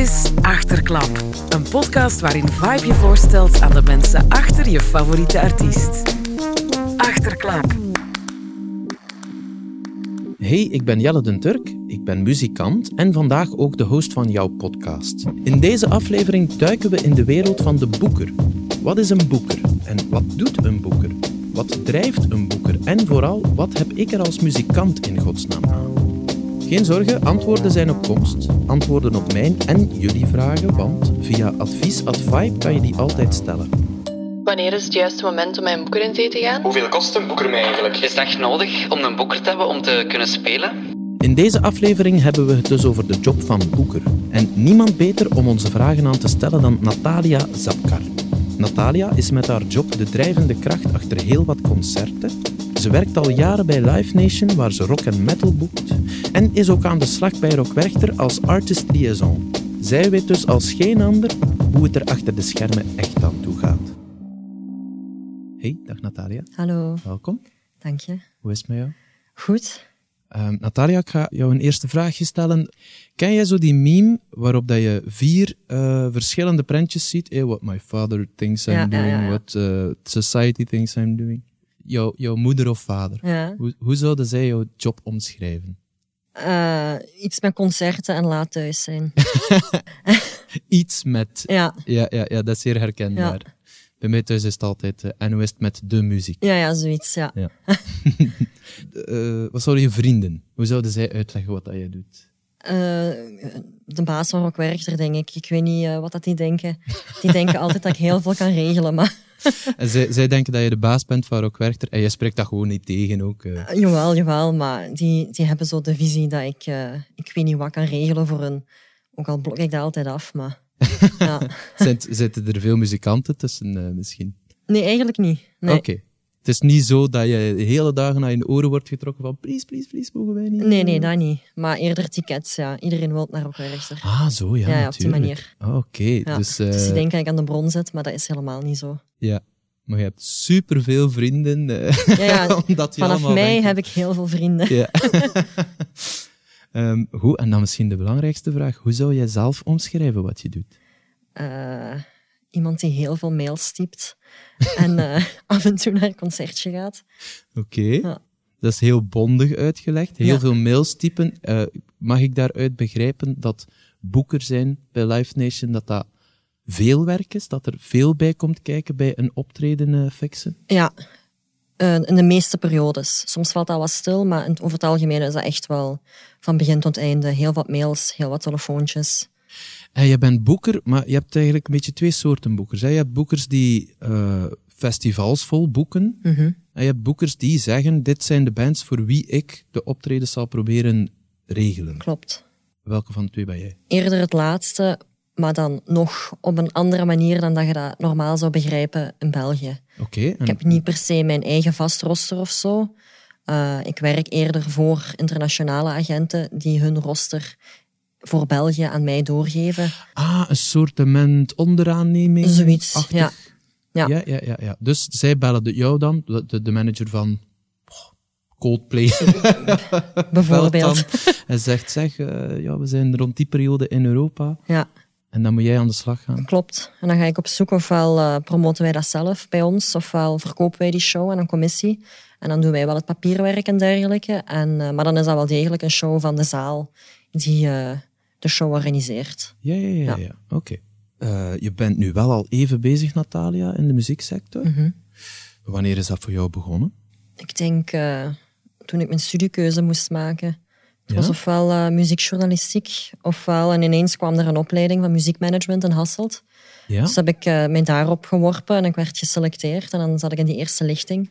is Achterklap, een podcast waarin Vibe je voorstelt aan de mensen achter je favoriete artiest. Achterklap. Hey, ik ben Jelle den Turk, ik ben muzikant en vandaag ook de host van jouw podcast. In deze aflevering duiken we in de wereld van de boeker. Wat is een boeker en wat doet een boeker? Wat drijft een boeker en vooral, wat heb ik er als muzikant in godsnaam aan? Geen zorgen, antwoorden zijn op komst. Antwoorden op mijn en jullie vragen, want via advies.vibe kan je die altijd stellen. Wanneer is het juiste moment om mijn boeker in zee te gaan? Hoeveel kost een boeker mij eigenlijk? Is het echt nodig om een boeker te hebben om te kunnen spelen? In deze aflevering hebben we het dus over de job van boeker. En niemand beter om onze vragen aan te stellen dan Natalia Zapkar. Natalia is met haar job de drijvende kracht achter heel wat concerten. Ze werkt al jaren bij Live Nation, waar ze rock en metal boekt. En is ook aan de slag bij Rock Werchter als artist liaison. Zij weet dus als geen ander hoe het er achter de schermen echt aan toe gaat. Hey, dag Natalia. Hallo, Welkom. dank je. Hoe is het met jou? Goed. Ehm, Natalia, ik ga jou een eerste vraagje stellen. Ken jij zo die meme waarop dat je vier eh, verschillende prentjes ziet? Hey, what my father thinks I'm Ja, doing, ja, ja. what eh, society thinks I'm doing. Jouw, jouw moeder of vader. Ja. Hoe, hoe zouden zij jouw job omschrijven? Eh, iets met concerten en laat thuis zijn. Iets met... Ja, Ja, ja, ja dat is zeer herkenbaar. Bij mij thuis is het altijd uh, en hoe is het met de muziek. ja, ja zoiets, ja. Ja. Eh, wat zouden je vrienden? Hoe zouden zij uitleggen wat dat jij doet? Eh, de baas van Rock Werchter, denk ik. Ik weet niet eh, wat dat die denken. Die denken altijd dat ik heel veel kan regelen, maar En zij, zij denken dat je de baas bent van Rock Werchter en jij spreekt dat gewoon niet tegen ook. eh. eh, jawel, jawel. Maar die, die hebben zo de visie dat ik, eh, ik weet niet wat kan regelen voor hun. Ook al blok ik dat altijd af, maar ja. Zitten er veel muzikanten tussen misschien? Nee, eigenlijk niet. Nee. Oké. Het is niet zo dat je de hele dagen naar je oren wordt getrokken van please, please, please, mogen wij niet? Nee, nee, dat niet. Maar eerder tickets, ja. Iedereen wil naar Rock Werchter. Ah, zo, ja, Ja, ja, op die natuurlijk. Ah, Oké, Ja. dus, Dus eh, die denken dat ik aan de bron zit, maar dat is helemaal niet zo. ja. Maar je hebt superveel vrienden. eh, Ja, ja, omdat Vanaf allemaal mij denken- heb ik heel veel vrienden. Ja. Ehm, goed, en dan misschien de belangrijkste vraag. Hoe zou jij zelf omschrijven wat je doet? Eh, iemand die heel veel mails typt en eh, af en toe naar een concertje gaat. Oké. Ja. Dat is heel bondig uitgelegd. Heel Ja. veel mails typen. Eh, mag ik daaruit begrijpen dat boeker zijn bij Live Nation, dat dat veel werk is? Dat er veel bij komt kijken bij een optreden eh, fixen? Ja, in de meeste periodes. Soms valt dat wat stil, maar over het algemeen is dat echt wel van begin tot einde. Heel wat mails, heel wat telefoontjes. En je bent boeker, maar je hebt eigenlijk een beetje twee soorten boekers. Hè. Je hebt boekers die eh, festivals vol boeken. Mhm. En je hebt boekers die zeggen, dit zijn de bands voor wie ik de optredens zal proberen regelen. Klopt. Welke van de twee ben jij? Eerder het laatste, maar dan nog op een andere manier dan dat je dat normaal zou begrijpen in België. Oké. en- Ik heb niet per se mijn eigen vast roster of zo. Eh, ik werk eerder voor internationale agenten die hun roster voor België aan mij doorgeven. Ah, een soortement onderaanneming. Zoiets, ja. Ja. Ja, ja, ja, ja. Dus zij bellen de, jou dan, de, de, manager van Coldplay, Bijvoorbeeld. en zegt, zeg, eh, ja, we zijn rond die periode in Europa. Ja, En dan moet jij aan de slag gaan. klopt. En dan ga ik op zoek ofwel eh, promoten wij dat zelf bij ons, ofwel verkopen wij die show aan een commissie. En dan doen wij wel het papierwerk en dergelijke. En, eh, maar dan is dat wel degelijk een show van de zaal die de show organiseert. Ja, ja, ja. ja. Ja. Oké. Eh, je bent nu wel al even bezig, Natalia, in de muzieksector. Mhm. Wanneer is dat voor jou begonnen? Ik denk eh, toen ik mijn studiekeuze moest maken. Het Ja? was ofwel eh, muziekjournalistiek, ofwel en ineens kwam er een opleiding van muziekmanagement in Hasselt. Ja? Dus heb ik eh, mij daarop geworpen en ik werd geselecteerd. En dan zat ik in die eerste lichting.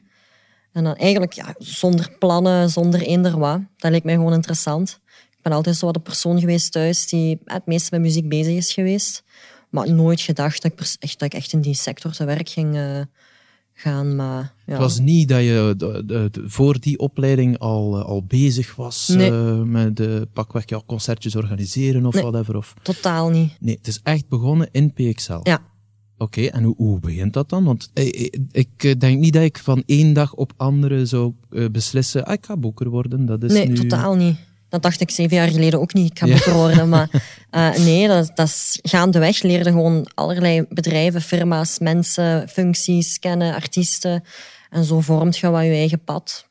En dan eigenlijk ja, zonder plannen, zonder eender wat. Dat leek mij gewoon interessant. Ik ben altijd zo wat de persoon geweest thuis die het meeste met muziek bezig is geweest. Maar nooit gedacht dat ik, echt, dat ik echt in die sector te werk ging eh, gaan. Maar, ja. Het was niet dat je de- de- de- voor die opleiding al, eh, al bezig was Nee. eh, met de pakweg ja, concertjes organiseren of Nee. whatever. Of... Totaal niet. Nee, het is echt begonnen in PXL. Ja. Oké, en hoe, hoe begint dat dan? Want ik eh, denk niet dat ik van één dag op andere zou beslissen, ah, ik ga boeker worden. Dat is Nee, nu... totaal niet. Dat dacht ik zeven jaar geleden ook niet. Ik ga Ja. worden. Maar eh, nee, dat, dat is gaandeweg leerde gewoon allerlei bedrijven, firma's, mensen, functies kennen, artiesten. En zo vormt je wat je eigen pad.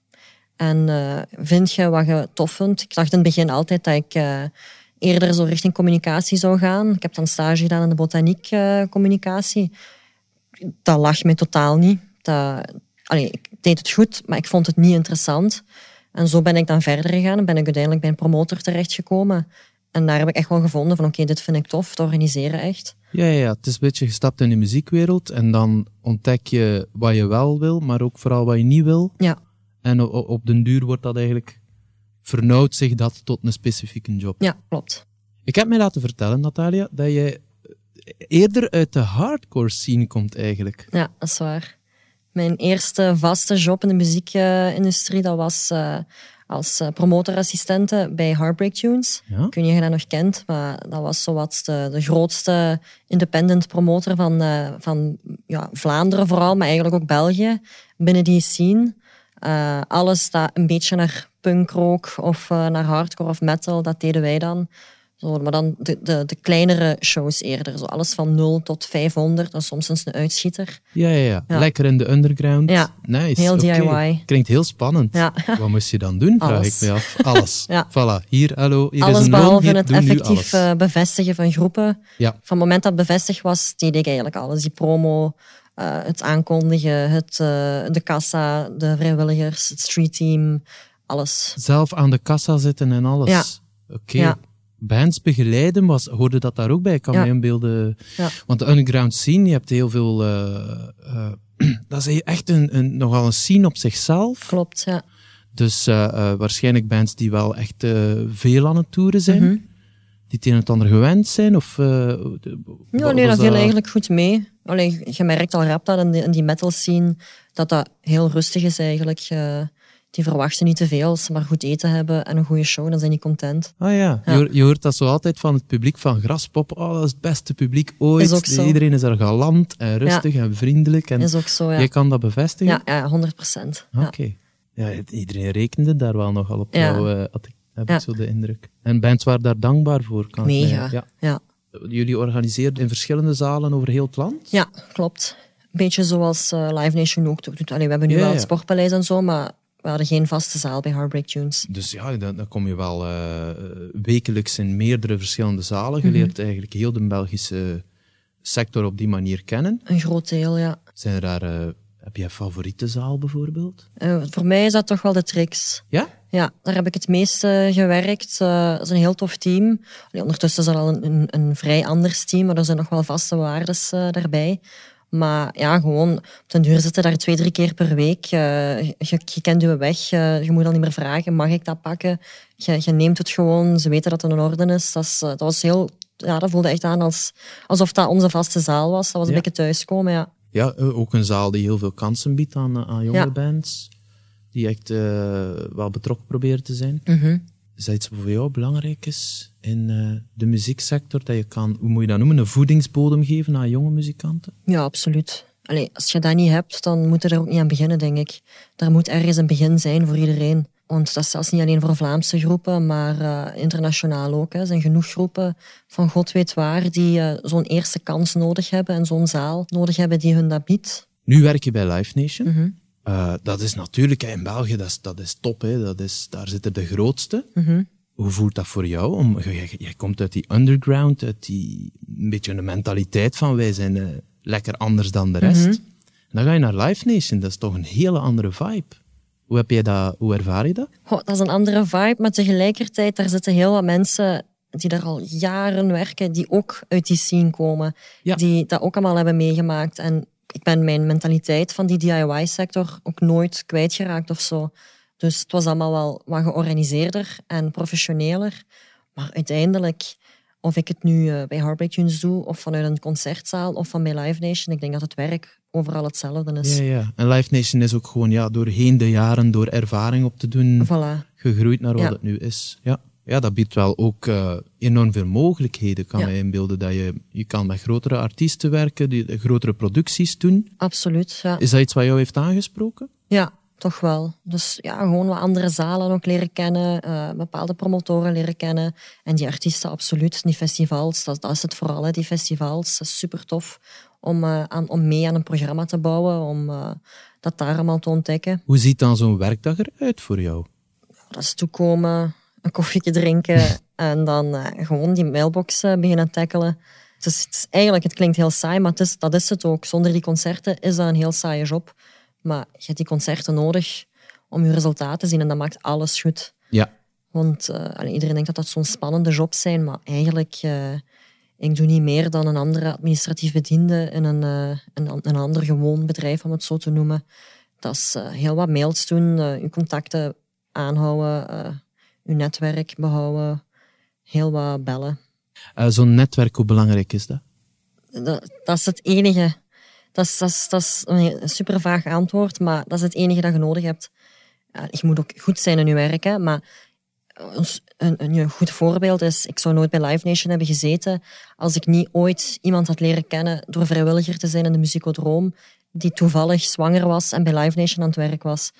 En eh, vind je wat je tof vindt. Ik dacht in het begin altijd dat ik eh, eerder zo richting communicatie zou gaan. Ik heb dan stage gedaan in de botaniek communicatie. Dat lag me totaal niet. Dat, allee, ik deed het goed, maar ik vond het niet interessant. En zo ben ik dan verder gegaan en ben ik uiteindelijk bij een promotor terechtgekomen. En daar heb ik echt wel gevonden van oké, dit vind ik tof, te organiseren echt. Ja, ja, ja, het is een beetje gestapt in de muziekwereld en dan ontdek je wat je wel wil, maar ook vooral wat je niet wil. Ja, En o- o- op den duur wordt dat eigenlijk, vernauwt zich dat tot een specifieke job. ja klopt. Ik heb mij laten vertellen, Natalia, dat jij eerder uit de hardcore scene komt eigenlijk. Ja, dat is waar. Mijn eerste vaste job in de muziekindustrie, dat was eh, als eh, promotorassistente bij Heartbreak Tunes. Ja? Of je dat nog kent, maar dat was zowat de, de grootste independent promotor van, eh, van ja, Vlaanderen vooral, maar eigenlijk ook België, binnen die scene. Alles dat een beetje naar punk rook of naar hardcore of metal, dat deden wij dan. Zo, maar dan de, de, de kleinere shows eerder. Zo alles van 0 tot 500 en soms eens een uitschieter. Ja, ja, ja, Ja. Lekker in de underground. Ja. Nice. Heel. DIY. Klinkt heel spannend. Ja. Wat moest je dan doen, vraag Alles. ik me af. Alles. Ja. Voilà, hier, hallo, hier is alles een loon, behalve hier, het effectief eh, bevestigen van groepen. Ja. Van het moment dat het bevestigd was, deed ik eigenlijk alles. Die promo, eh, het aankondigen, het, eh, de kassa, de vrijwilligers, het streetteam, alles. Zelf aan de kassa zitten en alles. Ja. Oké. Ja. Bands begeleiden, was, hoorde dat daar ook bij? Ik kan Ja. me inbeelden. Ja. Want de underground scene, je hebt heel veel... eh, eh, dat is echt een, een, nogal een scene op zichzelf. Klopt, ja. Dus eh, waarschijnlijk bands die wel echt veel aan het toeren zijn. Mhm. Die het een en het ander gewend zijn? Of, de- Ja, nee, was dat viel eigenlijk goed mee. Allee, je merkt al rap dat in die, in die metal scene, dat dat heel rustig is eigenlijk. Die verwachten niet te veel, als ze maar goed eten hebben en een goede show, dan zijn die content. Ah ja, Ja. Je, hoort- je hoort dat zo altijd van het publiek van Graspop. Oh, dat is het beste publiek ooit. Is ook zo. Iedereen is er galant en rustig en vriendelijk. En Is ook zo, ja. Jij kan dat bevestigen? Ja, ja 100 procent. Oké. Ja. iedereen rekende daar wel nogal op Ja. jou, eh, had ik, heb Ja. ik zo de indruk. En bands waren daar dankbaar voor. Kan Mega. ja. ja. Jullie organiseerden in verschillende zalen over heel het land? Ja, klopt. Een beetje zoals eh, Live Nation ook doet. Allee, we hebben nu Ja, wel ja. het Sportpaleis en zo, maar we hadden geen vaste zaal bij Heartbreak Tunes. Dus ja, dan, dan kom je wel eh, wekelijks in meerdere verschillende zalen. Mhm. Je leert eigenlijk heel de Belgische sector op die manier kennen. Een groot deel, ja. Zijn er daar, eh, heb je een favoriete zaal bijvoorbeeld? Eh, voor mij is dat toch wel de tricks. Ja? Ja, daar heb ik het meeste gewerkt. Eh, dat is een heel tof team. Allee, ondertussen is dat al een, een, een vrij anders team, maar er zijn nog wel vaste waardes eh, daarbij. Maar ja, gewoon op den duur zitten daar twee, drie keer per week. Eh, je, je kent je weg. eh, je moet al niet meer vragen, mag ik dat pakken? Je, je neemt het gewoon. Ze weten dat het in orde is. Dat, is, eh, dat was heel... Ja, dat voelde echt aan als, alsof dat onze vaste zaal was. Dat was een Ja. beetje thuiskomen, ja. Ja, ook een zaal die heel veel kansen biedt aan, aan jonge Ja. bands. Die echt wel betrokken proberen te zijn. Mhm. Is dat iets wat voor jou belangrijk is in eh, de muzieksector? Dat je kan, hoe moet je dat noemen, een voedingsbodem geven aan jonge muzikanten? Ja, absoluut. Allee, als je dat niet hebt, dan moet je er ook niet aan beginnen, denk ik. Er moet ergens een begin zijn voor iedereen. Want dat is zelfs niet alleen voor Vlaamse groepen, maar eh, internationaal ook. hè. Er zijn genoeg groepen van god weet waar die eh, zo'n eerste kans nodig hebben en zo'n zaal nodig hebben die hun dat biedt. Nu werk je bij Live Nation. Mhm. Eh, dat is natuurlijk hè, in België, dat is, dat is top. Hè. Dat is, daar zitten de grootste. Mhm. Hoe voelt dat voor jou? Om, jij, jij komt uit die underground, uit die een beetje een mentaliteit van wij zijn eh, lekker anders dan de rest. Mhm. Dan ga je naar Live Nation, dat is toch een hele andere vibe. Hoe, heb jij dat, hoe ervaar je dat? Dat is een andere vibe, maar tegelijkertijd daar zitten heel wat mensen die daar al jaren werken, die ook uit die scene komen. Ja. Die dat ook allemaal hebben meegemaakt. En ik ben mijn mentaliteit van die DIY-sector ook nooit kwijtgeraakt of zo. Dus het was allemaal wel wat georganiseerder en professioneler. Maar uiteindelijk, of ik het nu eh, bij Heartbreak Tunes doe, of vanuit een concertzaal, of van bij Live Nation, ik denk dat het werk overal hetzelfde is. Ja, ja. En Live Nation is ook gewoon ja, doorheen de jaren, door ervaring op te doen, Voilà. gegroeid naar wat Ja. het nu is. Ja. Ja, dat biedt wel ook eh, enorm veel mogelijkheden, kan Ja. mij inbeelden. Dat je, je kan met grotere artiesten werken, die, grotere producties doen. Absoluut, ja. Is dat iets wat jou heeft aangesproken? Ja, toch wel. Dus ja, gewoon wat andere zalen ook leren kennen, uh, bepaalde promotoren leren kennen. En die artiesten, absoluut. Die festivals, dat, dat is het vooral, hè, die festivals. Dat is super tof om, uh, aan, om mee aan een programma te bouwen, om uh, dat daar allemaal te ontdekken. Hoe ziet dan zo'n werkdag eruit voor jou? Dat is toekomen, een koffietje drinken en dan gewoon die mailbox beginnen tackelen. Dus het is eigenlijk, het klinkt heel saai, maar het is, dat is het ook. Zonder die concerten is dat een heel saaie job. Maar je hebt die concerten nodig om je resultaten te zien en dat maakt alles goed. Ja. Want uh, iedereen denkt dat dat zo'n spannende job zijn, maar eigenlijk, uh, ik doe niet meer dan een andere administratief bediende in een, uh, een, een, ander gewoon bedrijf, om het zo te noemen. Dat is heel wat mails doen, je contacten aanhouden, je netwerk behouden, heel wat bellen. zo'n netwerk, hoe belangrijk is dat? dat? Dat is het enige dat is, dat, is, dat is een super vaag antwoord, maar dat is het enige dat je nodig hebt. Je moet ook goed zijn in je werk, hè, maar een, een, een, goed voorbeeld is, ik zou nooit bij Live Nation hebben gezeten als ik niet ooit iemand had leren kennen door vrijwilliger te zijn in de muziekodroom, die toevallig zwanger was en bij Live Nation aan het werk was.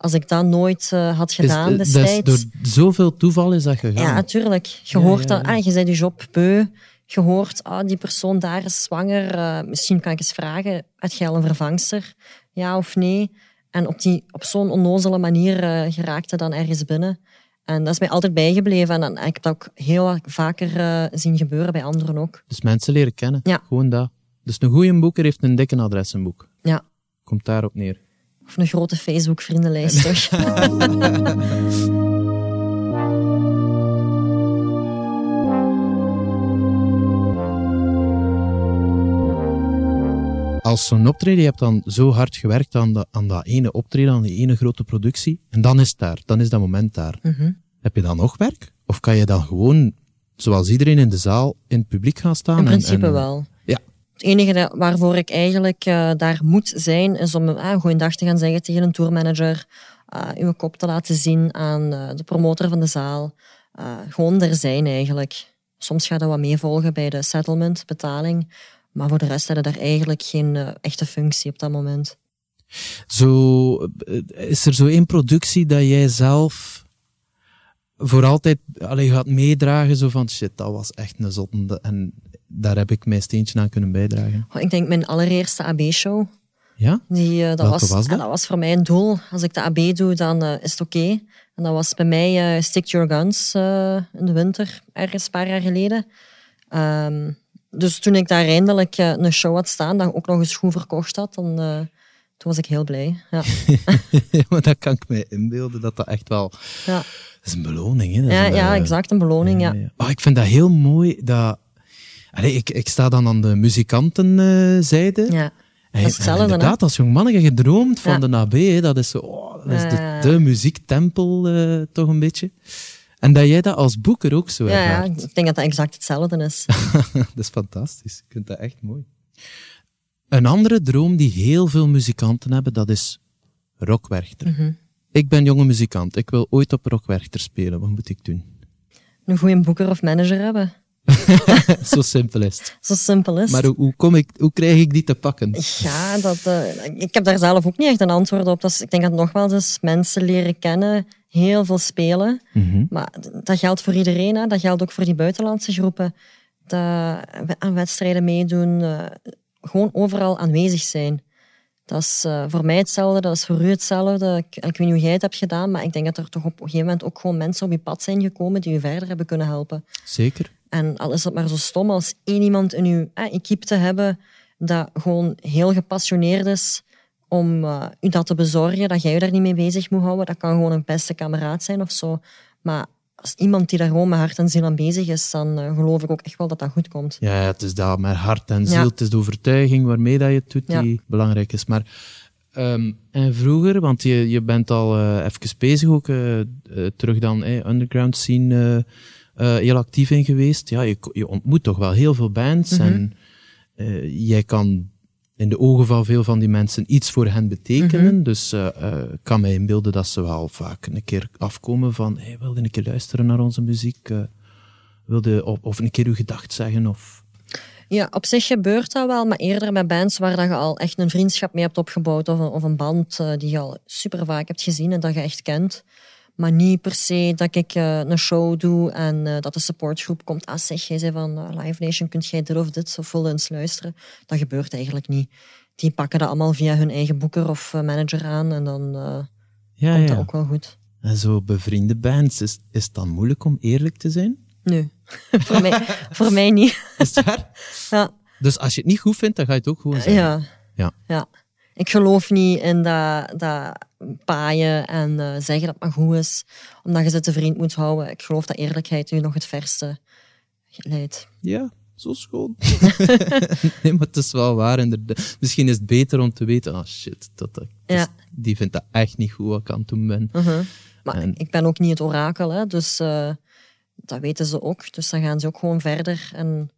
Als ik dat nooit uh, had gedaan is, destijds... Door zoveel toeval is dat gegaan? Ja, natuurlijk. Je ja, hoort ja, dat, ah, je bent je job beu, je hoort, ah, die persoon daar is zwanger, uh, misschien kan ik eens vragen, heb jij al een vervangster? Ja of nee? En op, die, op zo'n onnozele manier uh, geraakte dan ergens binnen. En dat is mij altijd bijgebleven. En dan, ik heb dat ook heel vaker zien gebeuren bij anderen ook. Dus mensen leren kennen. Ja. Gewoon dat. Dus een goede boeker heeft een dikke adressenboek. Ja. Komt daarop neer. Of een grote Facebook-vriendenlijst, toch? als zo'n optreden, je hebt dan zo hard gewerkt aan, de, aan dat ene optreden, aan die ene grote productie, en dan is het daar, dan is dat moment daar. Mhm. Heb je dan nog werk? Of kan je dan gewoon, zoals iedereen in de zaal, in het publiek gaan staan? In en- principe en- wel. Het enige waarvoor ik eigenlijk eh, daar moet zijn, is om uh, een goeie dag te gaan zeggen tegen een tourmanager, uh, uw kop te laten zien aan eh, de promotor van de zaal. Uh, gewoon er zijn eigenlijk. Soms gaat dat wat meevolgen bij de settlement, betaling. Maar voor de rest hadden daar eigenlijk geen eh, echte functie op dat moment. Zo, is er zo één productie dat jij zelf voor altijd allee, gaat meedragen, zo van shit, dat was echt een zotte en daar heb ik mijn steentje aan kunnen bijdragen. Oh, Ik denk mijn allereerste AB-show. Ja? Die, eh, dat, Welke was, was dat? ah, dat was voor mij een doel. Als ik de AB doe, dan eh, is het oké. En dat was bij mij eh, Stick Your Guns in de winter, ergens een paar jaar geleden. Ehm, dus toen ik daar eindelijk een show had staan, dat ook nog eens goed verkocht had, dan, toen was ik heel blij. Ja. maar dat kan ik mij inbeelden, dat dat echt wel... Ja. Dat is een beloning, hè? Dat Ja, een, ja, exact, een beloning. Ja. Oh, ik vind dat heel mooi dat... Allee, ik, ik sta dan aan de muzikantenzijde. Ja. En, Dat is hetzelfde, en inderdaad, als jong mannetje gedroomd van Ja. de AB, hè, dat is, zo, oh, dat is de, muziektempel eh, toch een beetje. En dat jij dat als boeker ook zo Ja, ja, ik denk dat dat exact hetzelfde is. dat is fantastisch. Ik vind dat echt mooi. Een andere droom die heel veel muzikanten hebben, dat is rockwerchter. Mhm. Ik ben jonge muzikant. Ik wil ooit op rockwerchter spelen. Wat moet ik doen? Een goede boeker of manager hebben. Zo simpel is het. Zo simpel is Maar hoe, hoe, kom ik, hoe krijg ik die te pakken? Ja, dat, eh, ik heb daar zelf ook niet echt een antwoord op. Ik denk dat het nogmaals is mensen leren kennen, heel veel spelen. Mhm. Maar dat geldt voor iedereen. Hè. Dat geldt ook voor die buitenlandse groepen. Dat, aan wedstrijden meedoen, eh, gewoon overal aanwezig zijn. Dat is eh, voor mij hetzelfde, dat is voor u hetzelfde. Ik, ik weet niet hoe jij het hebt gedaan, maar ik denk dat er toch op een gegeven moment ook gewoon mensen op je pad zijn gekomen die u verder hebben kunnen helpen. Zeker. En al is het maar zo stom als één iemand in uw eh, equipe te hebben dat gewoon heel gepassioneerd is om eh, u dat te bezorgen, dat jij je daar niet mee bezig moet houden. Dat kan gewoon een beste kameraad zijn of zo. Maar als iemand die daar gewoon met hart en ziel aan bezig is, dan eh, geloof ik ook echt wel dat dat goed komt. Ja, het is dat met hart en ziel. Ja. Het is de overtuiging waarmee dat je het doet Ja. die belangrijk is. Maar, ehm, en vroeger, want je, je bent al eh, even bezig ook, terug dan underground scene eh, heel actief in geweest. Ja, je, ontmoet toch wel heel veel bands Mhm. en eh, jij kan in de ogen van veel van die mensen iets voor hen betekenen. Mhm. Dus eh, eh, ik kan mij inbeelden dat ze wel vaak een keer afkomen van hey, wilde een keer luisteren naar onze muziek? wilde, of, of een keer uw gedacht zeggen? Of... Ja, op zich gebeurt dat wel, maar eerder met bands waar dat je al echt een vriendschap mee hebt opgebouwd of een, of een band die je al super vaak hebt gezien en dat je echt kent. Maar niet per se dat ik eh, een show doe en eh, dat de supportgroep komt. Ah zeg, jij zei van eh, Live Nation, kunt jij dit of dit of wil je eens luisteren? Dat gebeurt eigenlijk niet. Die pakken dat allemaal via hun eigen boeker of manager aan en dan eh, Ja, komt ja. dat ook wel goed. En zo bevriende bands, is, is het dan moeilijk om eerlijk te zijn? Nee, voor, mij, voor mij niet. Is het waar? Ja. Dus als je het niet goed vindt, dan ga je het ook gewoon zeggen. Ja. Ja. ja. Ik geloof niet in dat, dat paaien en eh, zeggen dat het maar goed is, omdat je ze te vriend moet houden. Ik geloof dat eerlijkheid u nog het verste leidt. Ja, zo schoon. nee, maar het is wel waar. inderdaad. Misschien is het beter om te weten, ah shit, dat, dat, Ja. die vindt dat echt niet goed wat ik aan het doen ben. Mhm. Maar En- ik ben ook niet het orakel, hè, dus eh, dat weten ze ook. Dus dan gaan ze ook gewoon verder en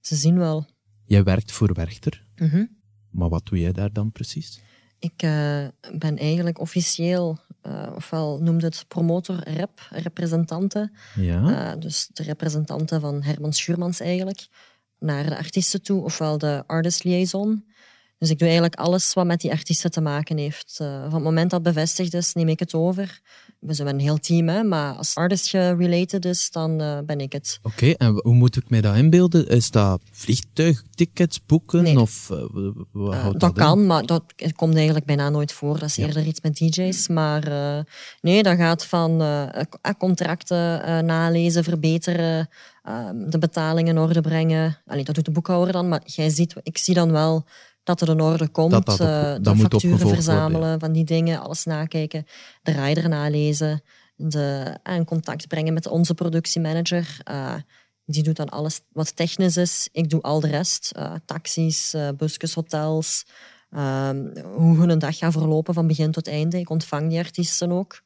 ze zien wel. Jij werkt voor Werchter, Mhm. Maar wat doe jij daar dan precies? Ik eh, ben eigenlijk officieel, eh, ofwel noemde het promotor rep, representante. Ja, Eh, dus de representanten van Herman Schuurmans eigenlijk, naar de artiesten toe, ofwel de artist liaison. Dus ik doe eigenlijk alles wat met die artiesten te maken heeft. Van het moment dat het bevestigd is, neem ik het over. We zijn een heel team, hè, maar als artist gerelated is, dan eh, ben ik het. oké. En hoe moet ik mij dat inbeelden? Is dat vliegtuigtickets boeken? Nee. Of houdt dat in? kan, maar dat komt eigenlijk bijna nooit voor. Dat is eerder iets met DJ's. Maar nee, dat gaat van contracten nalezen, verbeteren, eh, de betalingen in orde brengen. Allee, dat doet de boekhouder dan, maar jij ziet, ik zie dan wel dat het in orde komt. Dat dat op- eh, dat de moet facturen worden, verzamelen, van die dingen, alles nakijken. De rider nalezen, de, eh, in contact brengen met onze productiemanager. Eh, die doet dan alles wat technisch is. Ik doe al de rest. eh, taxis, eh busjes, hotels. ehm, hoe hun een dag gaat verlopen van begin tot einde. Ik ontvang die artiesten ook.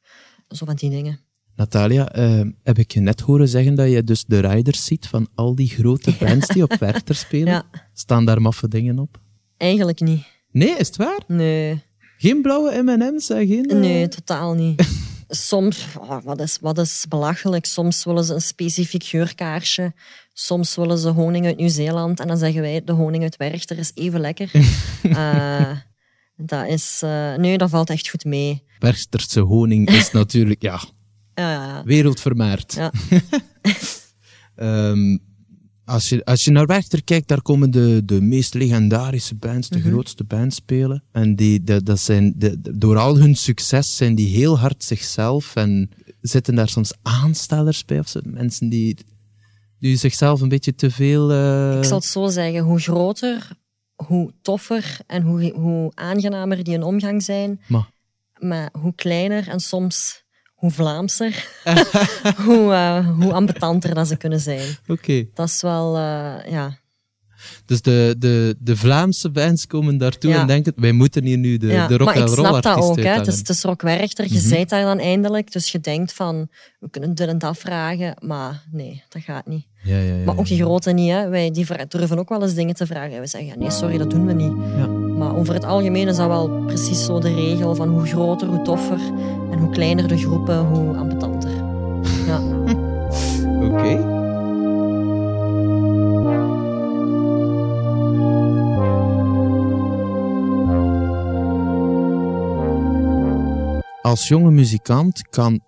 Zo van die dingen. Natalia, eh, heb ik je net horen zeggen dat je dus de riders ziet van al die grote bands die op Werchter spelen? Ja. Staan daar maffe dingen op? Eigenlijk niet. Nee, is het waar? Nee, Geen blauwe M&M's en geen... eh, nee totaal niet. Soms, oh, wat, is, wat is belachelijk, soms willen ze een specifiek geurkaarsje. Soms willen ze honing uit Nieuw-Zeeland. En dan zeggen wij, de honing uit Werchter is even lekker. Eh, dat is... eh, nee, dat valt echt goed mee. Werchterse honing is natuurlijk, ja, Ja, ja, ja. wereldvermaard. Ja. Ehm, als, je, als je naar Werchter kijkt, daar komen de, de meest legendarische bands, Mhm. de grootste bands spelen. En die, dat zijn, de, door al hun succes zijn die heel hard zichzelf en zitten daar soms aanstellers bij of zo. Mensen die, die zichzelf een beetje te veel... eh, Ik zal het zo zeggen, hoe groter, hoe toffer en hoe, hoe aangenamer die in omgang zijn. Maar, Maar hoe kleiner en soms hoe Vlaamser, hoe, eh, hoe ambetanter dat ze kunnen zijn. oké. Dat is wel, eh, ja. Dus de, de, de Vlaamse bands komen daartoe Ja. en denken, wij moeten hier nu de, ja. de rock maar en ik roll snap dat ook. Hè. Het, is, uithangen. het is Rock Werchter, je zijt daar dan eindelijk. Dus je denkt van, we kunnen dit en dat vragen. Maar nee, dat gaat niet. Ja, ja, ja, Maar ook die grote niet. Hè. Wij die durven ook wel eens dingen te vragen. We zeggen, ja, nee, sorry, dat doen we niet. Ja. Maar over het algemeen is dat wel precies zo de regel van hoe groter, hoe toffer. En hoe kleiner de groepen, hoe ambetanter. Ja. Oké. Als jonge muzikant kan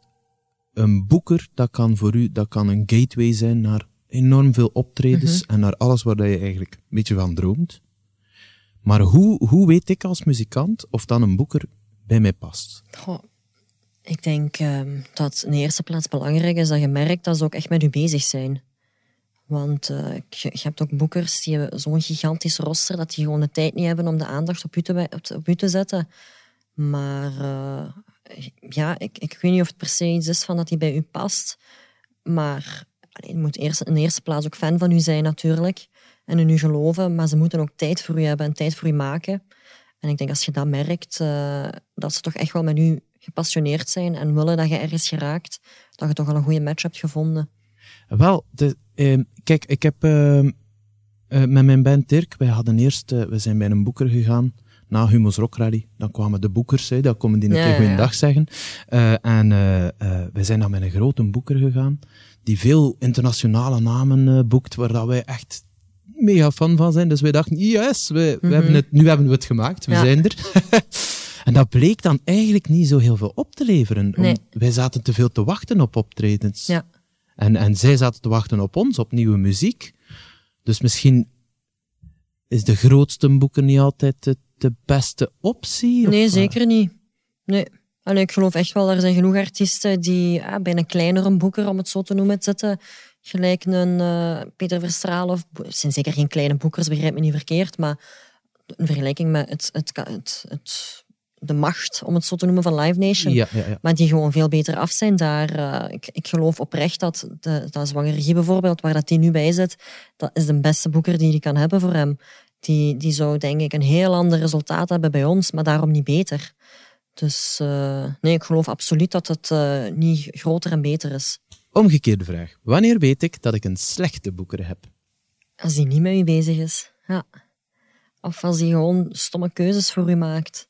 een boeker, dat kan voor u, dat kan een gateway zijn naar enorm veel optredens en naar alles waar dat je eigenlijk een beetje van droomt. Maar hoe, hoe weet ik als muzikant of dan een boeker bij mij past? Ik denk ehm, dat in de eerste plaats belangrijk is dat je merkt dat ze ook echt met u bezig zijn. Want eh, je, hebt ook boekers die zo'n gigantisch roster dat die gewoon de tijd niet hebben om de aandacht op u te, op, op u te zetten. Maar eh, ja, ik, ik weet niet of het per se iets is van dat die bij u past. Maar allee, je moet eerst, in de eerste plaats ook fan van u zijn natuurlijk. En in u geloven. Maar ze moeten ook tijd voor u hebben en tijd voor u maken. En ik denk als je dat merkt, eh, dat ze toch echt wel met u gepassioneerd zijn en willen dat je ergens geraakt, dat je toch al een goede match hebt gevonden. Wel, de, ehm, kijk, ik heb ehm, eh, met mijn band Dirk, wij hadden eerst, eh, we zijn bij een boeker gegaan, na Humo's Rock Rally. Dan kwamen de boekers, hè, dan komen die een Ja, keer zeggen. En eh, wij zijn dan met een grote boeker gegaan, die veel internationale namen boekt, waar dat wij echt mega fan van zijn. Dus wij dachten, yes, we, we hebben het, nu hebben we het gemaakt, we Ja. zijn er. en dat bleek dan eigenlijk niet zo heel veel op te leveren. Om- wij zaten te veel te wachten op optredens. Ja. En, en zij zaten te wachten op ons, op nieuwe muziek. Dus misschien is de grootste boeken niet altijd de, de beste optie? Nee, zeker niet. Nee. Allee, ik geloof echt wel, er zijn genoeg artiesten die ah, bij een kleinere boeker, om het zo te noemen, zitten. Gelijk een eh, Peter Verstraal of... Het zijn zeker geen kleine boekers, begrijp me niet verkeerd, maar in vergelijking met het, het, het, het, de macht, om het zo te noemen, van Live Nation. Ja, ja, ja. Maar die gewoon veel beter af zijn daar. eh, ik, ik geloof oprecht dat de, dat Zwangere Guy bijvoorbeeld, waar dat die nu bij zit, dat is de beste boeker die die kan hebben voor hem. Die, die zou denk ik een heel ander resultaat hebben bij ons, maar daarom niet beter. Dus eh, nee, ik geloof absoluut dat het niet groter en beter is. Omgekeerde vraag. Wanneer weet ik dat ik een slechte boeker heb? Als die niet met u bezig is. Ja. Of als die gewoon stomme keuzes voor u maakt.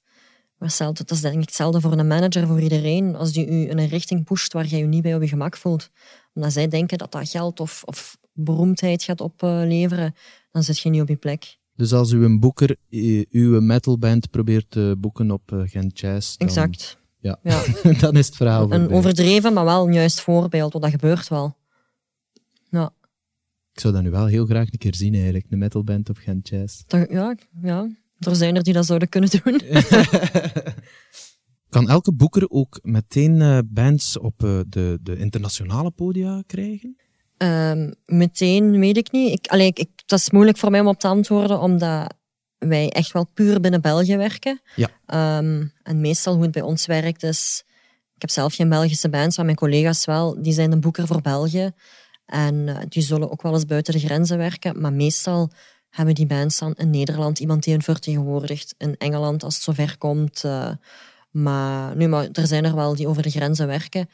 Maar dat is denk ik hetzelfde voor een manager, voor iedereen. Als die u in een richting pusht waar jij je niet bij op je gemak voelt. Omdat zij denken dat dat geld of, of beroemdheid gaat opleveren, dan zit je niet op je plek. Dus als u een boeker eh, uw metalband probeert te boeken op eh, Gent Jazz, dan, Exact. Ja. Ja. dan is het verhaal Een overdreven, maar wel een juist voorbeeld, want dat gebeurt wel. Ja, Ik zou dat nu wel heel graag een keer zien eigenlijk, een metalband op Gent Jazz. ja, ja, er zijn er die dat zouden kunnen doen. Kan elke boeker ook meteen eh, bands op eh, de, de internationale podia krijgen? Ehm, meteen weet ik niet. Ik, allee, ik, ik- dat is moeilijk voor mij om op te antwoorden, omdat wij echt wel puur binnen België werken. Ja. Ehm, en meestal hoe het bij ons werkt is... Ik heb zelf geen Belgische bands, maar mijn collega's wel. Die zijn een boeker voor België. En eh, die zullen ook wel eens buiten de grenzen werken. Maar meestal hebben die bands dan in Nederland iemand die hen vertegenwoordigt. In Engeland als het zover komt. eh, maar, nu, maar er zijn er wel die over de grenzen werken.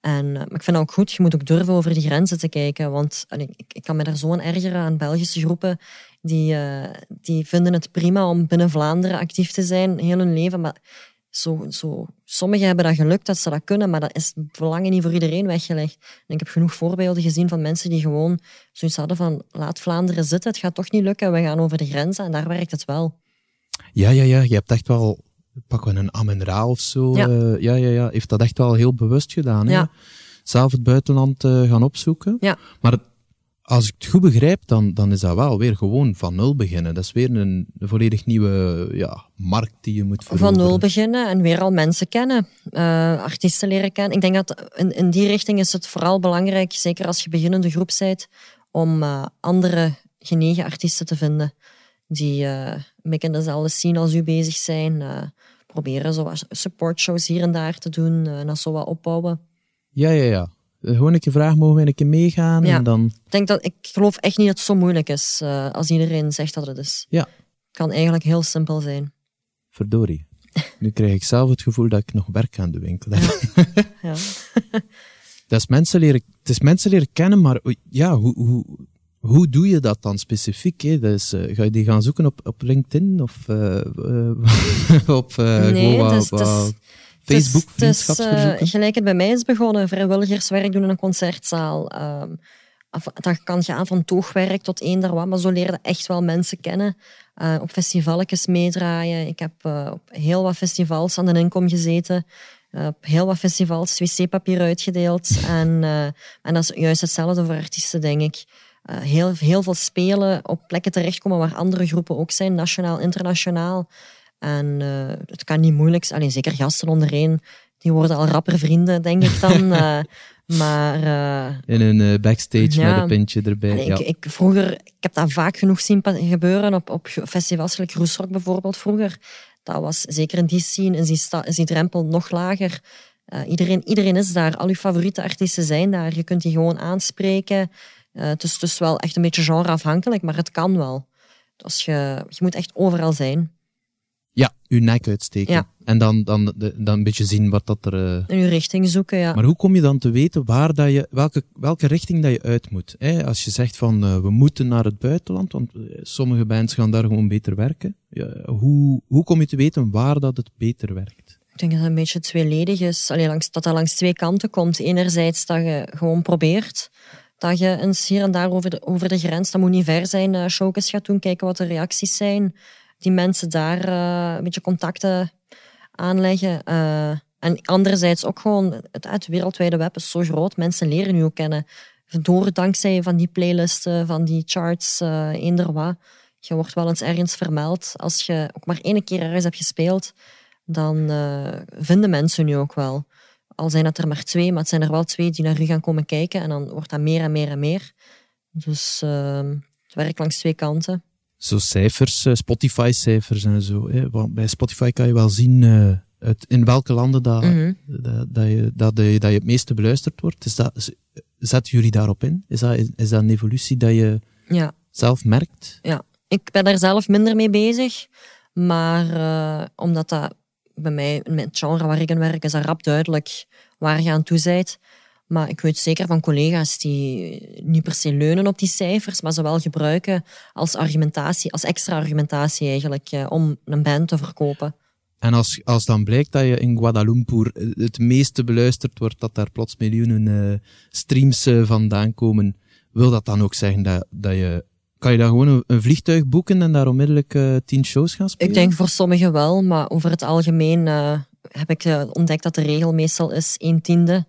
En, eh, maar ik vind dat ook goed, je moet ook durven over die grenzen te kijken. Want ik, ik kan me daar zo aan ergeren aan Belgische groepen. Die, eh, die vinden het prima om binnen Vlaanderen actief te zijn, heel hun leven. Maar zo, zo, sommigen hebben dat geluk dat ze dat kunnen, maar dat is belangen niet voor iedereen weggelegd. En ik heb genoeg voorbeelden gezien van mensen die gewoon zoiets hadden van laat Vlaanderen zitten, het gaat toch niet lukken, we gaan over de grenzen en daar werkt het wel. Ja, ja, ja. Je hebt echt wel, pakken we een Amen Ra of zo. Ja. eh, ja, ja, ja. Heeft dat echt wel heel bewust gedaan. hè? Ja. Zelf het buitenland eh, gaan opzoeken. Ja. Maar het- als ik het goed begrijp, dan, dan is dat wel weer gewoon van nul beginnen. Dat is weer een, volledig nieuwe ja, markt die je moet Van veroveren. nul beginnen en weer al mensen kennen, eh, artiesten leren kennen. Ik denk dat in, in die richting is het vooral belangrijk, zeker als je beginnende groep bent, om eh, andere genegen artiesten te vinden die eh, een beetje in dezelfde scene als u bezig zijn. proberen zo wat supportshows hier en daar te doen en dat zo wat opbouwen. Ja, ja, ja. Eh, Gewoon een keer vragen, mogen we een keer meegaan? Ja. En dan... Ik, denk dat, ik geloof echt niet dat het zo moeilijk is eh, als iedereen zegt dat het is. Ja. Het kan eigenlijk heel simpel zijn. Verdorie. Nu krijg ik zelf het gevoel dat ik nog werk aan de winkel heb. Ja. Dat is mensen leren, het is mensen leren kennen, maar ja, hoe, hoe, hoe doe je dat dan specifiek? Hè? Eh, ga je die gaan zoeken op, op LinkedIn of op Nee, gewoon het Facebook, is, vriendschapsverzoeken? eh, gelijk het bij mij is begonnen, vrijwilligerswerk doen in een concertzaal. Ehm, of- dat kan gaan van toogwerk tot eender wat, maar zo leerde echt wel mensen kennen. Eh, op festivalletjes meedraaien. Ik heb eh, op heel wat festivals aan de inkom gezeten. Op heel wat festivals wc-papier uitgedeeld. en, en dat is juist hetzelfde voor artiesten, denk ik. Heel, heel veel spelen, op plekken terechtkomen waar andere groepen ook zijn, nationaal, internationaal. En eh, het kan niet moeilijk zijn. Alleen zeker gasten ondereen, die worden al rapper vrienden, denk ik dan. Eh, maar eh, In een backstage Ja. met een pintje erbij. Allee, ja. ik, ik, vroeger, ik heb dat vaak genoeg zien gebeuren op, op festivals, gelijk Roesrock bijvoorbeeld vroeger. Dat was zeker in die scene, is die, is die drempel nog lager. Iedereen, iedereen is daar, al je favoriete artiesten zijn daar. Je kunt die gewoon aanspreken. Het is dus wel echt een beetje genreafhankelijk, maar het kan wel. Dus je, je moet echt overal zijn. Ja, uw nek uitsteken. Ja. En dan, dan, dan een beetje zien wat dat er... eh, In je richting zoeken, ja. Maar hoe kom je dan te weten waar dat je, welke, welke richting dat je uit moet? Hè? Als je zegt van eh, we moeten naar het buitenland, want eh, sommige bands gaan daar gewoon beter werken. Ja, hoe, hoe kom je te weten waar dat het beter werkt? Ik denk dat het een beetje tweeledig is. Allee, langs, dat dat langs twee kanten komt. Enerzijds dat je gewoon probeert. Dat je eens hier en daar over de, over de grens, dat moet niet ver zijn, uh, showcase gaat doen, kijken wat de reacties zijn. Die mensen daar uh, een beetje contacten aanleggen. Uh, en anderzijds ook gewoon, het, het wereldwijde web is zo groot, mensen leren je ook kennen. Door dankzij van die playlisten, van die charts, uh, eender wat. Je wordt wel eens ergens vermeld. Als je ook maar één keer ergens hebt gespeeld, dan vinden mensen je ook wel. Al zijn het er maar twee, maar het zijn er wel twee die naar u gaan komen kijken. En dan wordt dat meer en meer en meer. Dus uh, het werkt langs twee kanten. Zo cijfers, Spotify-cijfers en zo. Hè? Want bij Spotify kan je wel zien uit in welke landen dat, mm -hmm. dat, dat, je, dat, je, dat je het meeste beluisterd wordt. Is dat, zetten jullie daarop in? Is dat, is dat een evolutie dat je ja. zelf merkt? Ja, ik ben daar zelf minder mee bezig. Maar uh, omdat dat bij mij, in het genre waar ik in werk, is dat rap duidelijk waar je aan toe bent. Maar ik weet zeker van collega's die niet per se leunen op die cijfers, maar ze wel gebruiken als argumentatie, als extra argumentatie eigenlijk, uh, om een band te verkopen. En als, als dan blijkt dat je in Guadalumpur het meeste beluisterd wordt, dat daar plots miljoenen uh, streams uh, vandaan komen, wil dat dan ook zeggen dat, dat je... Kan je daar gewoon een, een vliegtuig boeken en daar onmiddellijk uh, tien shows gaan spelen? Ik denk voor sommigen wel, maar over het algemeen heb ik ontdekt dat de regel meestal is een tiende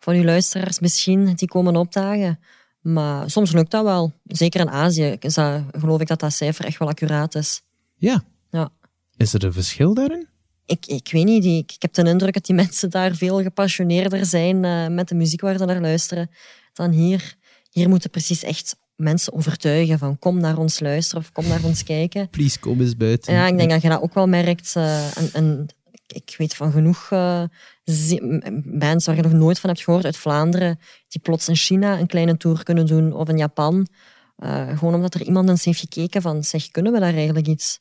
van uw luisteraars misschien die komen opdagen. Maar soms lukt dat wel. Zeker in Azië is dat, geloof ik dat dat cijfer echt wel accuraat is. Ja. Ja. Is er een verschil daarin? Ik, ik weet niet, ik, ik heb de indruk dat die mensen daar veel gepassioneerder zijn uh, met de muziek waar ze naar luisteren dan hier. Hier moeten precies echt mensen overtuigen van kom naar ons luisteren of kom naar ons kijken. Please, kom eens buiten. Ja, ik denk dat je dat ook wel merkt. Uh, en, en, ik weet van genoeg uh, bands waar je nog nooit van hebt gehoord uit Vlaanderen, die plots in China een kleine tour kunnen doen of in Japan. gewoon omdat er iemand eens heeft gekeken van zeg, kunnen we daar eigenlijk iets?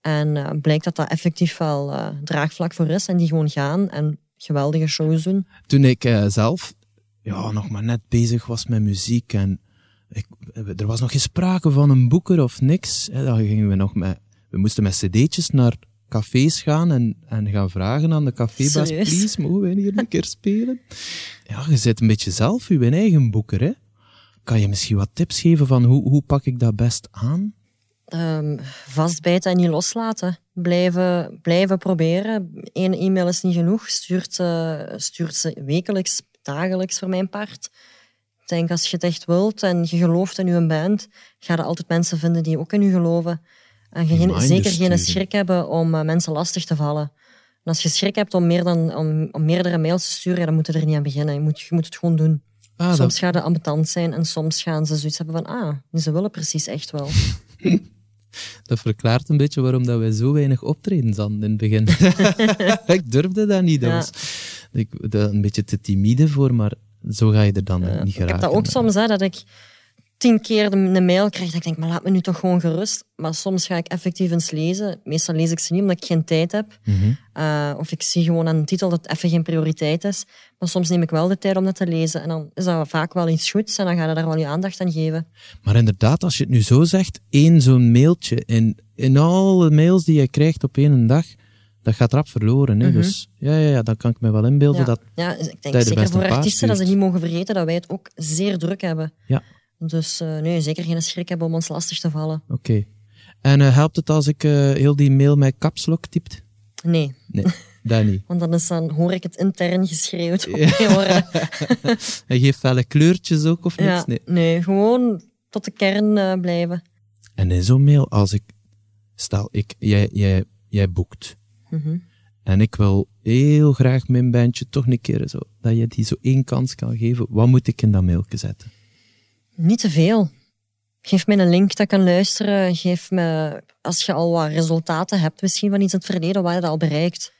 En uh, blijkt dat dat effectief wel draagvlak voor is en die gewoon gaan en geweldige shows doen. Toen ik zelf ja, nog maar net bezig was met muziek en ik, er was nog geen sprake van een boeker of niks. Hè, dan gingen we nog met, we moesten met cd'tjes naar cafés gaan en, en gaan vragen aan de cafébaas, please, mogen wij hier een keer spelen? Ja, je zit een beetje zelf je eigen boeker, hè. Kan je misschien wat tips geven van hoe, hoe pak ik dat best aan? Um, vastbijten en niet loslaten. Blijven, blijven proberen. Eén e-mail is niet genoeg. Stuurt, uh, stuurt ze wekelijks, dagelijks voor mijn part. Ik denk, als je het echt wilt en je gelooft in je band, ga je altijd mensen vinden die ook in je geloven. En geen, zeker geen schrik hebben om uh, mensen lastig te vallen. En als je schrik hebt om, meer dan, om, om meerdere mails te sturen, dan moet je er niet aan beginnen. Je moet, je moet het gewoon doen. Ah, soms dat... gaan ze ambetant zijn en soms gaan ze zoiets hebben van, ah, ze willen precies echt wel. Dat verklaart een beetje waarom dat wij zo weinig optreden hadden in het begin. ik durfde dat niet. Dat ja. was ik, dat een beetje te timide voor, maar zo ga je er dan ja. niet geraken. Ik heb dat ook soms, hè, dat ik tien keer een mail krijg, dat ik denk, maar laat me nu toch gewoon gerust. Maar soms ga ik effectief eens lezen. Meestal lees ik ze niet omdat ik geen tijd heb. Mm -hmm. uh, of ik zie gewoon aan de titel dat het even geen prioriteit is. Maar soms neem ik wel de tijd om dat te lezen. En dan is dat vaak wel iets goeds en dan ga je daar wel je aandacht aan geven. Maar inderdaad, als je het nu zo zegt, één zo'n mailtje in, in alle mails die je krijgt op één dag, dat gaat rap verloren. Hè? Mm -hmm. Dus ja, ja, ja, dat kan ik me wel inbeelden. Ja, dat, ja ik denk zeker voor artiesten dat ze niet mogen vergeten dat wij het ook zeer druk hebben. Ja. Dus uh, nee, zeker geen schrik hebben om ons lastig te vallen. Oké. Okay. En uh, helpt het als ik uh, heel die mail met capslock typt? Nee. Nee, dat niet. Want dan, is dan hoor ik het intern geschreeuwd op mijn oren. en geeft felle kleurtjes ook of niks? Ja, nee. nee, gewoon tot de kern blijven. En in zo'n mail, als ik... Stel, ik, jij, jij, jij boekt. Mm -hmm. En ik wil heel graag mijn bandje toch een keer zo... Dat je die zo één kans kan geven. Wat moet ik in dat mailje zetten? Niet te veel. Geef me een link dat ik kan luisteren. Geef me, als je al wat resultaten hebt, misschien van iets in het verleden, wat je dat al bereikt.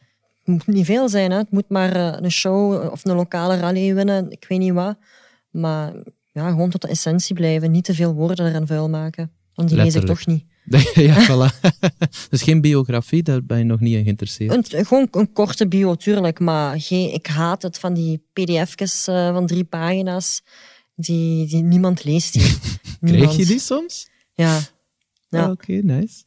Het moet niet veel zijn, hè. het moet maar een show of een lokale rally winnen, ik weet niet wat. Maar ja, gewoon tot de essentie blijven. Niet te veel woorden erin vuil maken. Want die lees ik toch niet. ja, voilà. dus geen biografie, daar ben je nog niet in geïnteresseerd? Een, gewoon een korte bio, tuurlijk. Maar geen, ik haat het van die pdf'tjes uh, van drie pagina's die, die niemand leest. Die. Krijg je die soms? Ja. ja. Ah, Oké, okay, nice.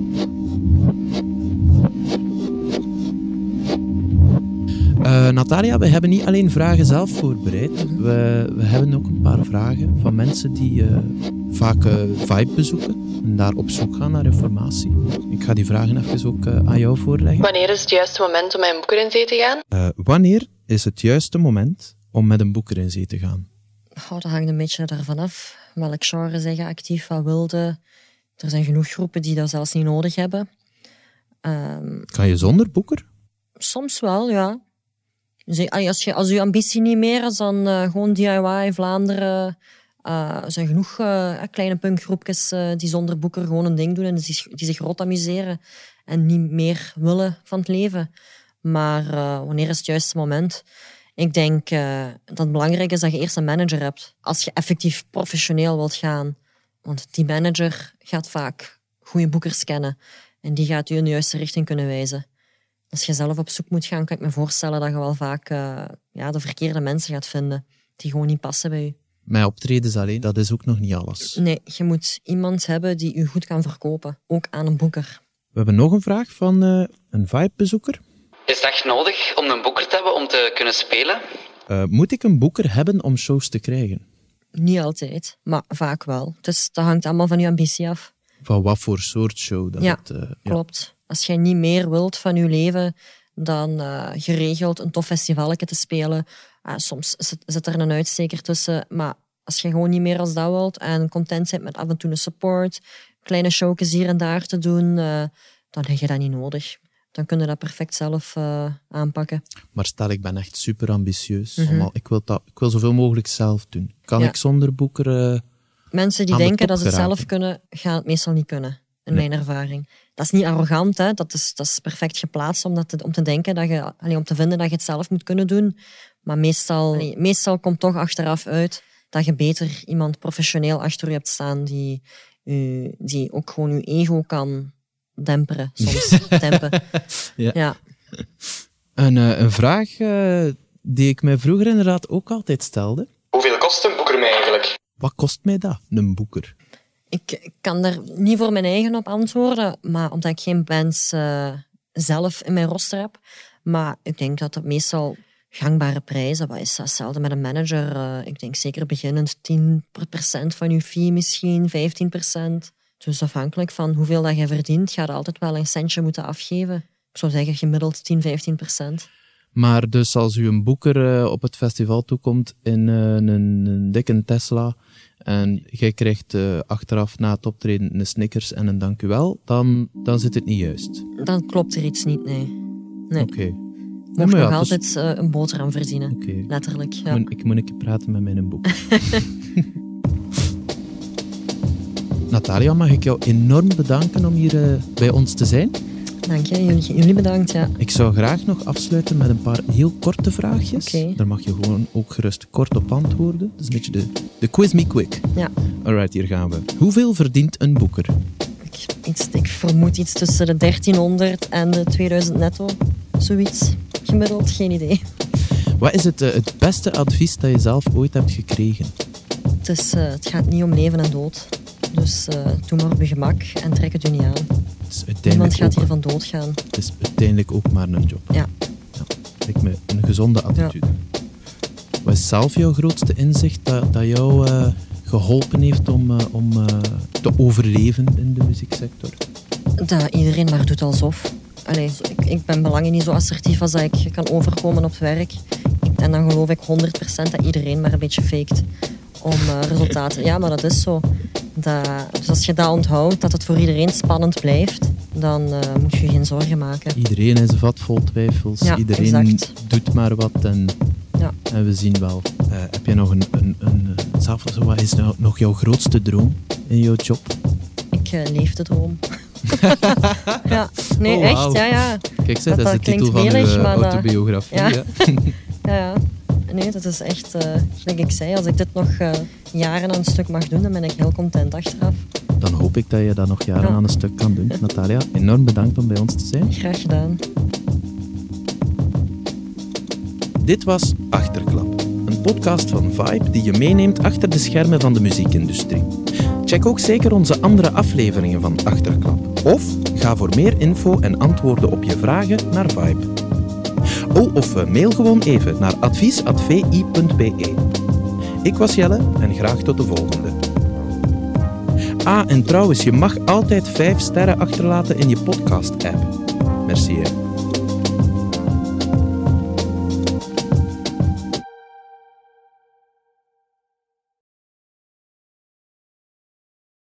Eh, Natalia, we hebben niet alleen vragen zelf voorbereid. We, we hebben ook een paar vragen van mensen die eh, vaak eh, Vibe bezoeken en daar op zoek gaan naar informatie. Ik ga die vragen even ook aan jou voorleggen. Wanneer is het juiste moment om met een boeker in zee te gaan? Eh, wanneer is het juiste moment om met een boeker in zee te gaan? Oh, dat hangt een beetje ervan af. Welk genre zeg je actief, wat wilde. Er zijn genoeg groepen die dat zelfs niet nodig hebben. Ehm, Kan je zonder boeker? soms wel, ja. Allee, Als je, als je ambitie niet meer is dan eh, gewoon DIY, Vlaanderen. eh, er zijn genoeg eh, kleine punkgroepjes die zonder boeker gewoon een ding doen en die, zich- die zich rot amuseren en niet meer willen van het leven. Maar wanneer is het juiste moment? Ik denk eh, dat het belangrijk is dat je eerst een manager hebt. Als je effectief professioneel wilt gaan. Want die manager gaat vaak goede boekers kennen. En die gaat u in de juiste richting kunnen wijzen. Als je zelf op zoek moet gaan, kan ik me voorstellen dat je wel vaak eh, ja, de verkeerde mensen gaat vinden. Die gewoon niet passen bij u. Mijn optredens alleen, dat is ook nog niet alles. Nee, je moet iemand hebben die u goed kan verkopen. Ook aan een boeker. We hebben nog een vraag van eh, een Vibe-bezoeker. Is het echt nodig om een boeker te hebben om te kunnen spelen? Eh, moet ik een boeker hebben om shows te krijgen? Niet altijd, maar vaak wel. Dus dat hangt allemaal van je ambitie af. Van wat voor soort show dat Ja, het... eh, ja. Klopt. Als jij niet meer wilt van je leven dan eh, geregeld een tof festivaletje te spelen. Soms zit, zit er een uitsteker tussen. Maar als je gewoon niet meer als dat wilt en content bent met af en toe een support, kleine showjes hier en daar te doen, eh, dan heb je dat niet nodig. Dan kun je dat perfect zelf eh, aanpakken. Maar stel, ik ben echt super ambitieus. Mhm. Ik, wil dat, ik wil zoveel mogelijk zelf doen. Kan Ja. ik zonder boeker... eh, Mensen die de denken dat ze het zelf kunnen, gaan het meestal niet kunnen. In Nee. mijn ervaring. Dat is niet arrogant, hè? Dat, is, dat is perfect geplaatst om, dat te, om te denken dat je, allee, om te vinden dat je het zelf moet kunnen doen. Maar meestal, allee, meestal komt toch achteraf uit dat je beter iemand professioneel achter je hebt staan die, die ook gewoon je ego kan demperen, soms dempen. Ja. ja. een, eh, een vraag eh, die ik mij vroeger inderdaad ook altijd stelde. Hoeveel kost een boeker mij eigenlijk? Wat kost mij dat, een boeker? Ik kan daar niet voor mijn eigen op antwoorden, maar omdat ik geen bands eh, zelf in mijn roster heb. Maar ik denk dat het meestal gangbare prijzen, wat is dat? Hetzelfde met een manager. ik denk zeker beginnend 10% van je fee misschien, 15%. Dus afhankelijk van hoeveel dat je verdient, ga je altijd wel een centje moeten afgeven. Ik zou zeggen gemiddeld 10, 15%. Maar dus als u een boeker eh, op het festival toekomt in eh, een, een dikke Tesla en jij krijgt eh, achteraf na het optreden een Snickers en een dank u wel, dan, dan zit het niet juist. Dan klopt er iets niet, nee. Nee. Oké. Je moet maar ja, nog is- altijd een boterham verdienen. Oké. Letterlijk, Ik, ja. moet, ik moet een keer praten met mijn boek. Natalia, mag ik jou enorm bedanken om hier eh, bij ons te zijn. Dank je, jullie, jullie bedankt, ja. Ik zou graag nog afsluiten met een paar heel korte vraagjes. Daar mag je gewoon ook gerust kort op antwoorden. Dat is een beetje de, de quiz me quick. Ja. Alright, hier gaan we. Hoeveel verdient een boeker? Ik, iets, ik vermoed iets tussen de 1300 en de 2000 netto. Zoiets. Gemiddeld, geen idee. Wat is het, eh, het beste advies dat je zelf ooit hebt gekregen? Het, is, eh, het gaat niet om leven en dood. Dus eh, doe maar op je gemak en trek het u niet aan. Niemand gaat ook, hiervan doodgaan. het is uiteindelijk ook maar een job. Ja. Lijkt me een gezonde attitude. Wat is zelf jouw grootste inzicht dat, dat jou eh, geholpen heeft om, eh, om te overleven in de muzieksector? Dat iedereen maar doet alsof. Allee, ik, ik ben belangen niet zo assertief als dat ik kan overkomen op het werk. En dan geloof ik 100% dat iedereen maar een beetje faked om resultaten. Ja, maar dat is zo. Dat, dus als je dat onthoudt, dat het voor iedereen spannend blijft, dan eh, moet je je geen zorgen maken. Iedereen is een vat vol twijfels. Ja, Iedereen exact. doet maar wat en, Ja. en we zien wel. Eh, heb je nog een, een, een zelf, zo, wat is nou nog jouw grootste droom in jouw job? Ik eh, leef de droom. ja, nee, Oh, echt, ja, ja. Kijk, zeg, Dat- dat, is de titel van dat- autobiografie. Ja, ja. Nee, dat is echt, eh zoals ik zei, als ik dit nog eh, jaren aan een stuk mag doen, dan ben ik heel content achteraf. Dan hoop ik dat je dat nog jaren Ja. aan een stuk kan doen. Natalia, enorm bedankt om bij ons te zijn. Graag gedaan. Dit was Achterklap, een podcast van Vibe die je meeneemt achter de schermen van de muziekindustrie. Check ook zeker onze andere afleveringen van Achterklap. Of ga voor meer info en antwoorden op je vragen naar Vibe. Oh, of eh, mail gewoon even naar advies.vi.be. Ik was Jelle en graag tot de volgende. Ah, en trouwens, je mag altijd 5 sterren achterlaten in je podcast-app. Merci.